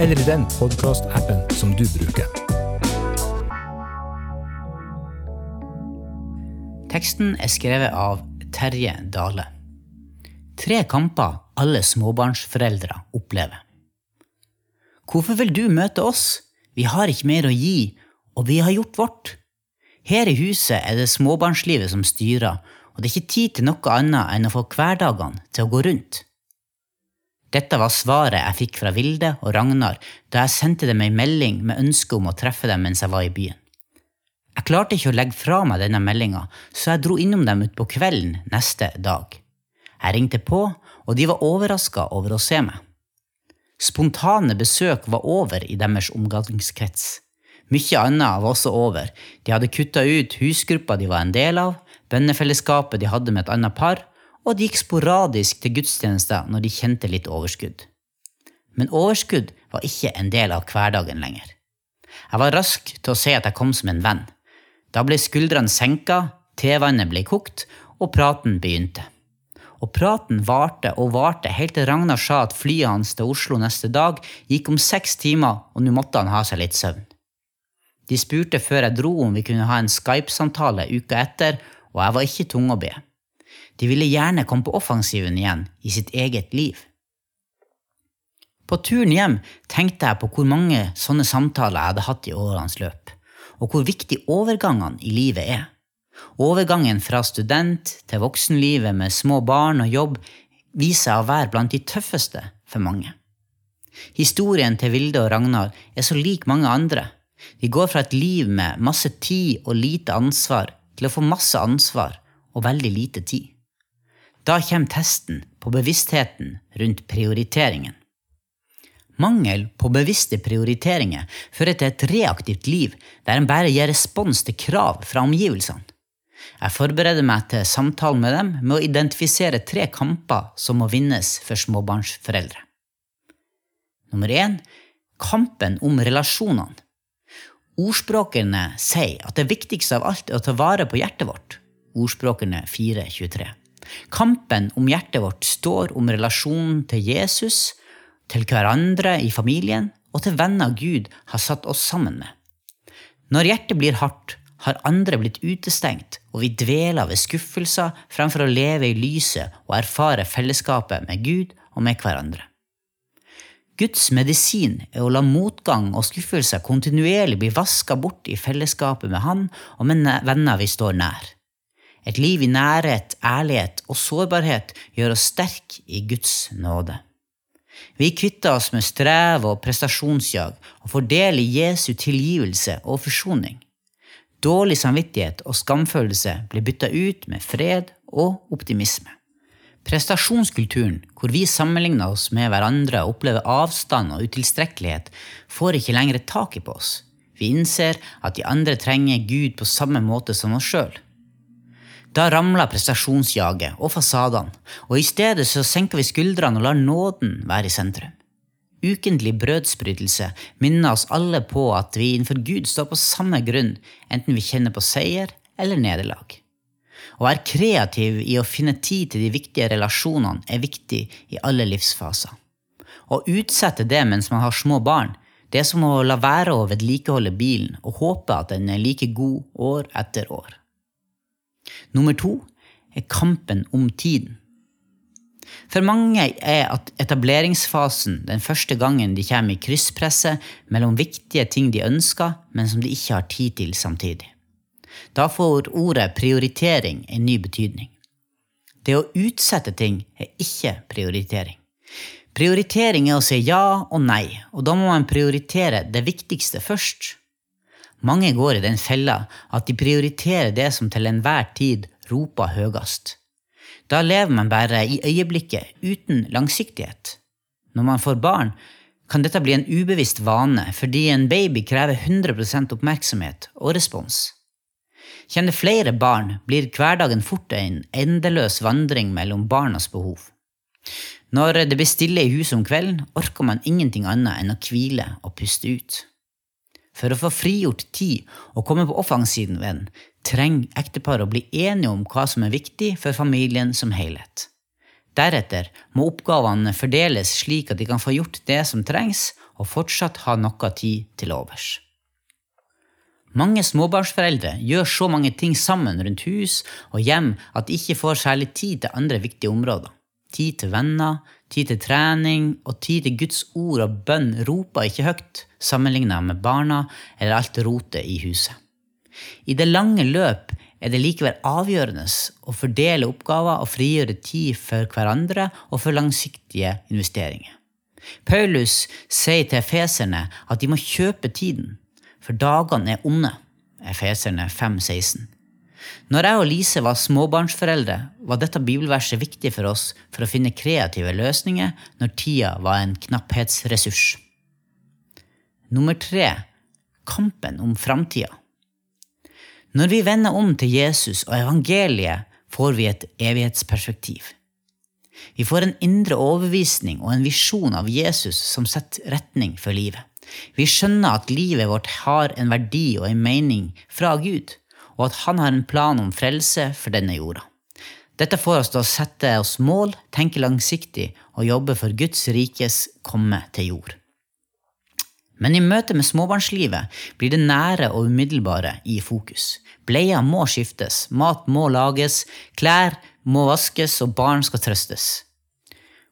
eller i den podkastappen som du bruker. Teksten er skrevet av Terje Dale. Tre kamper alle småbarnsforeldre opplever. Hvorfor vil du møte oss? Vi har ikke mer å gi, og vi har gjort vårt. Her i huset er det småbarnslivet som styrer, og det er ikke tid til noe annet enn å få hverdagene til å gå rundt. Dette var svaret jeg fikk fra Vilde og Ragnar da jeg sendte dem ei melding med ønske om å treffe dem mens jeg var i byen. Jeg klarte ikke å legge fra meg denne meldinga, så jeg dro innom dem utpå kvelden neste dag. Jeg ringte på, og de var overraska over å se meg. Spontane besøk var over i deres omgangskrets. Mye annet var også over. De hadde kutta ut husgruppa de var en del av, bønnefellesskapet de hadde med et annet par, og de gikk sporadisk til gudstjenester når de kjente litt overskudd. Men overskudd var ikke en del av hverdagen lenger. Jeg var rask til å se at jeg kom som en venn. Da ble skuldrene senka, tevannet ble kokt, og praten begynte. Og praten varte og varte helt til Ragnar sa at flyet hans til Oslo neste dag gikk om seks timer, og nå måtte han ha seg litt søvn. De spurte før jeg dro om vi kunne ha en Skype-samtale uka etter, og jeg var ikke tung å be. De ville gjerne komme på offensiven igjen i sitt eget liv. På turen hjem tenkte jeg på hvor mange sånne samtaler jeg hadde hatt i årenes løp, og hvor viktig overgangene i livet er. Overgangen fra student til voksenlivet med små barn og jobb viser seg å være blant de tøffeste for mange. Historien til Vilde og Ragnar er så lik mange andre. De går fra et liv med masse tid og lite ansvar til å få masse ansvar og veldig lite tid. Da kommer testen på bevisstheten rundt prioriteringen. Mangel på bevisste prioriteringer fører til et reaktivt liv der en bare gir respons til krav fra omgivelsene. Jeg forbereder meg til samtalen med dem med å identifisere tre kamper som må vinnes for småbarnsforeldre. Nummer én kampen om relasjonene. Ordspråkene sier at det viktigste av alt er å ta vare på hjertet vårt. Ordspråkene 423. Kampen om hjertet vårt står om relasjonen til Jesus, til hverandre i familien og til venner Gud har satt oss sammen med. Når hjertet blir hardt, har andre blitt utestengt, og vi dveler ved skuffelser fremfor å leve i lyset og erfare fellesskapet med Gud og med hverandre. Guds medisin er å la motgang og skuffelser kontinuerlig bli vaska bort i fellesskapet med Han og med venner vi står nær. Et liv i nærhet, ærlighet og sårbarhet gjør oss sterke i Guds nåde. Vi kvitter oss med strev og prestasjonsjag og får del i Jesu tilgivelse og forsoning. Dårlig samvittighet og skamfølelse blir bytta ut med fred og optimisme. Prestasjonskulturen, hvor vi sammenligner oss med hverandre og opplever avstand og utilstrekkelighet, får ikke lenger taket på oss. Vi innser at de andre trenger Gud på samme måte som oss sjøl. Da ramler prestasjonsjaget og fasadene, og i stedet så senker vi skuldrene og lar nåden være i sentrum. Ukentlig brødsbrytelse minner oss alle på at vi innenfor Gud står på samme grunn, enten vi kjenner på seier eller nederlag. Å være kreativ i å finne tid til de viktige relasjonene er viktig i alle livsfaser. Å utsette det mens man har små barn, det er som å la være å vedlikeholde bilen og håpe at den er like god år etter år. Nummer to er kampen om tiden. For mange er at etableringsfasen den første gangen de kommer i krysspresset mellom viktige ting de ønsker, men som de ikke har tid til samtidig. Da får ordet prioritering en ny betydning. Det å utsette ting er ikke prioritering. Prioritering er å si ja og nei, og da må man prioritere det viktigste først. Mange går i den fella at de prioriterer det som til enhver tid roper høyest. Da lever man bare i øyeblikket, uten langsiktighet. Når man får barn, kan dette bli en ubevisst vane fordi en baby krever 100% oppmerksomhet og respons. Kjenner flere barn, blir hverdagen fort en endeløs vandring mellom barnas behov. Når det blir stille i huset om kvelden, orker man ingenting annet enn å hvile og puste ut. For å få frigjort tid og komme på offensiven trenger ekteparet å bli enige om hva som er viktig for familien som helhet. Deretter må oppgavene fordeles slik at de kan få gjort det som trengs, og fortsatt ha noe tid til overs. Mange småbarnsforeldre gjør så mange ting sammen rundt hus og hjem at de ikke får særlig tid til andre viktige områder. Tid til venner, tid til trening og tid til Guds ord og bønn roper ikke høyt sammenlignet med barna eller alt rotet i huset. I det lange løp er det likevel avgjørende å fordele oppgaver og frigjøre tid for hverandre og for langsiktige investeringer. Paulus sier til efeserne at de må kjøpe tiden, for dagene er onde. Efeserne 5,16. Når jeg og Lise var småbarnsforeldre, var dette bibelverset viktig for oss for å finne kreative løsninger når tida var en knapphetsressurs. Nummer tre kampen om framtida. Når vi vender om til Jesus og evangeliet, får vi et evighetsperspektiv. Vi får en indre overbevisning og en visjon av Jesus som setter retning for livet. Vi skjønner at livet vårt har en verdi og en mening fra Gud, og at han har en plan om frelse for denne jorda. Dette får oss til å sette oss mål, tenke langsiktig og jobbe for Guds rikes komme til jord. Men i møte med småbarnslivet blir det nære og umiddelbare i fokus. Bleier må skiftes, mat må lages, klær må vaskes, og barn skal trøstes.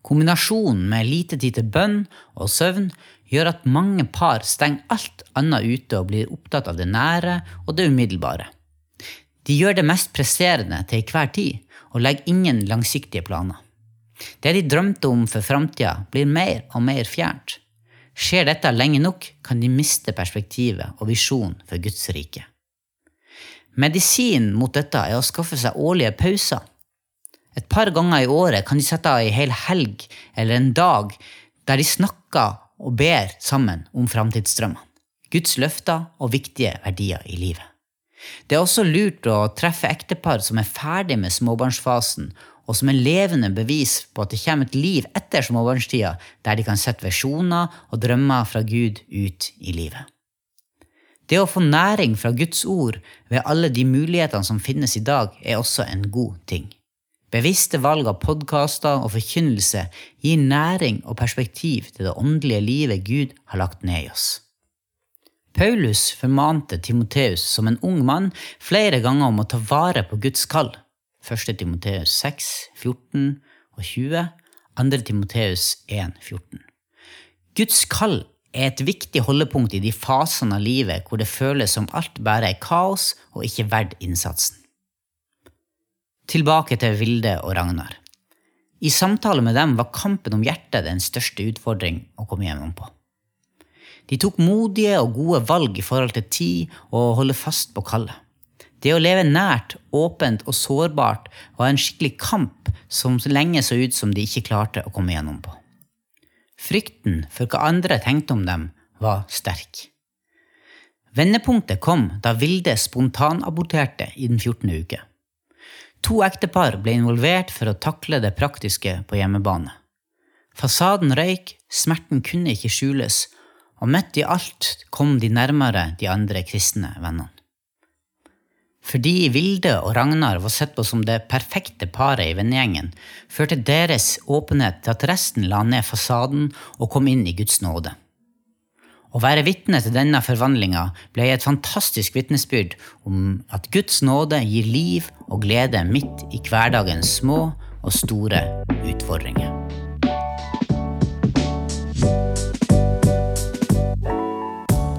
Kombinasjonen med lite tid til bønn og søvn gjør at mange par stenger alt annet ute og blir opptatt av det nære og det umiddelbare. De gjør det mest presserende til enhver tid og legger ingen langsiktige planer. Det de drømte om for framtida, blir mer og mer fjernt. Skjer dette lenge nok, kan de miste perspektivet og visjonen for Guds rike. Medisinen mot dette er å skaffe seg årlige pauser. Et par ganger i året kan de sette av ei hel helg eller en dag der de snakker og ber sammen om framtidsdrømmene, Guds løfter og viktige verdier i livet. Det er også lurt å treffe ektepar som er ferdig med småbarnsfasen og som er levende bevis på at det kommer et liv etter småbarnstida, der de kan sette visjoner og drømmer fra Gud ut i livet. Det å få næring fra Guds ord ved alle de mulighetene som finnes i dag, er også en god ting. Bevisste valg av podkaster og forkynnelse gir næring og perspektiv til det åndelige livet Gud har lagt ned i oss. Paulus formante Timoteus som en ung mann flere ganger om å ta vare på Guds kall. 1. Timoteus 6, 14 og 20, 2. Timoteus 1, 14. Guds kall er et viktig holdepunkt i de fasene av livet hvor det føles som alt bare er kaos og ikke verdt innsatsen. Tilbake til Vilde og Ragnar. I samtale med dem var kampen om hjertet den største utfordring å komme gjennom på. De tok modige og gode valg i forhold til tid og å holde fast på kallet. Det å leve nært, åpent og sårbart var en skikkelig kamp som lenge så ut som de ikke klarte å komme gjennom på. Frykten for hva andre tenkte om dem, var sterk. Vendepunktet kom da Vilde spontanaborterte i den 14. uke. To ektepar ble involvert for å takle det praktiske på hjemmebane. Fasaden røyk, smerten kunne ikke skjules, og midt i alt kom de nærmere de andre kristne vennene. Fordi Vilde og Ragnar var sett på som det perfekte paret i vennegjengen, førte deres åpenhet til at resten la ned fasaden og kom inn i Guds nåde. Å være vitne til denne forvandlinga ble et fantastisk vitnesbyrd om at Guds nåde gir liv og glede midt i hverdagens små og store utfordringer.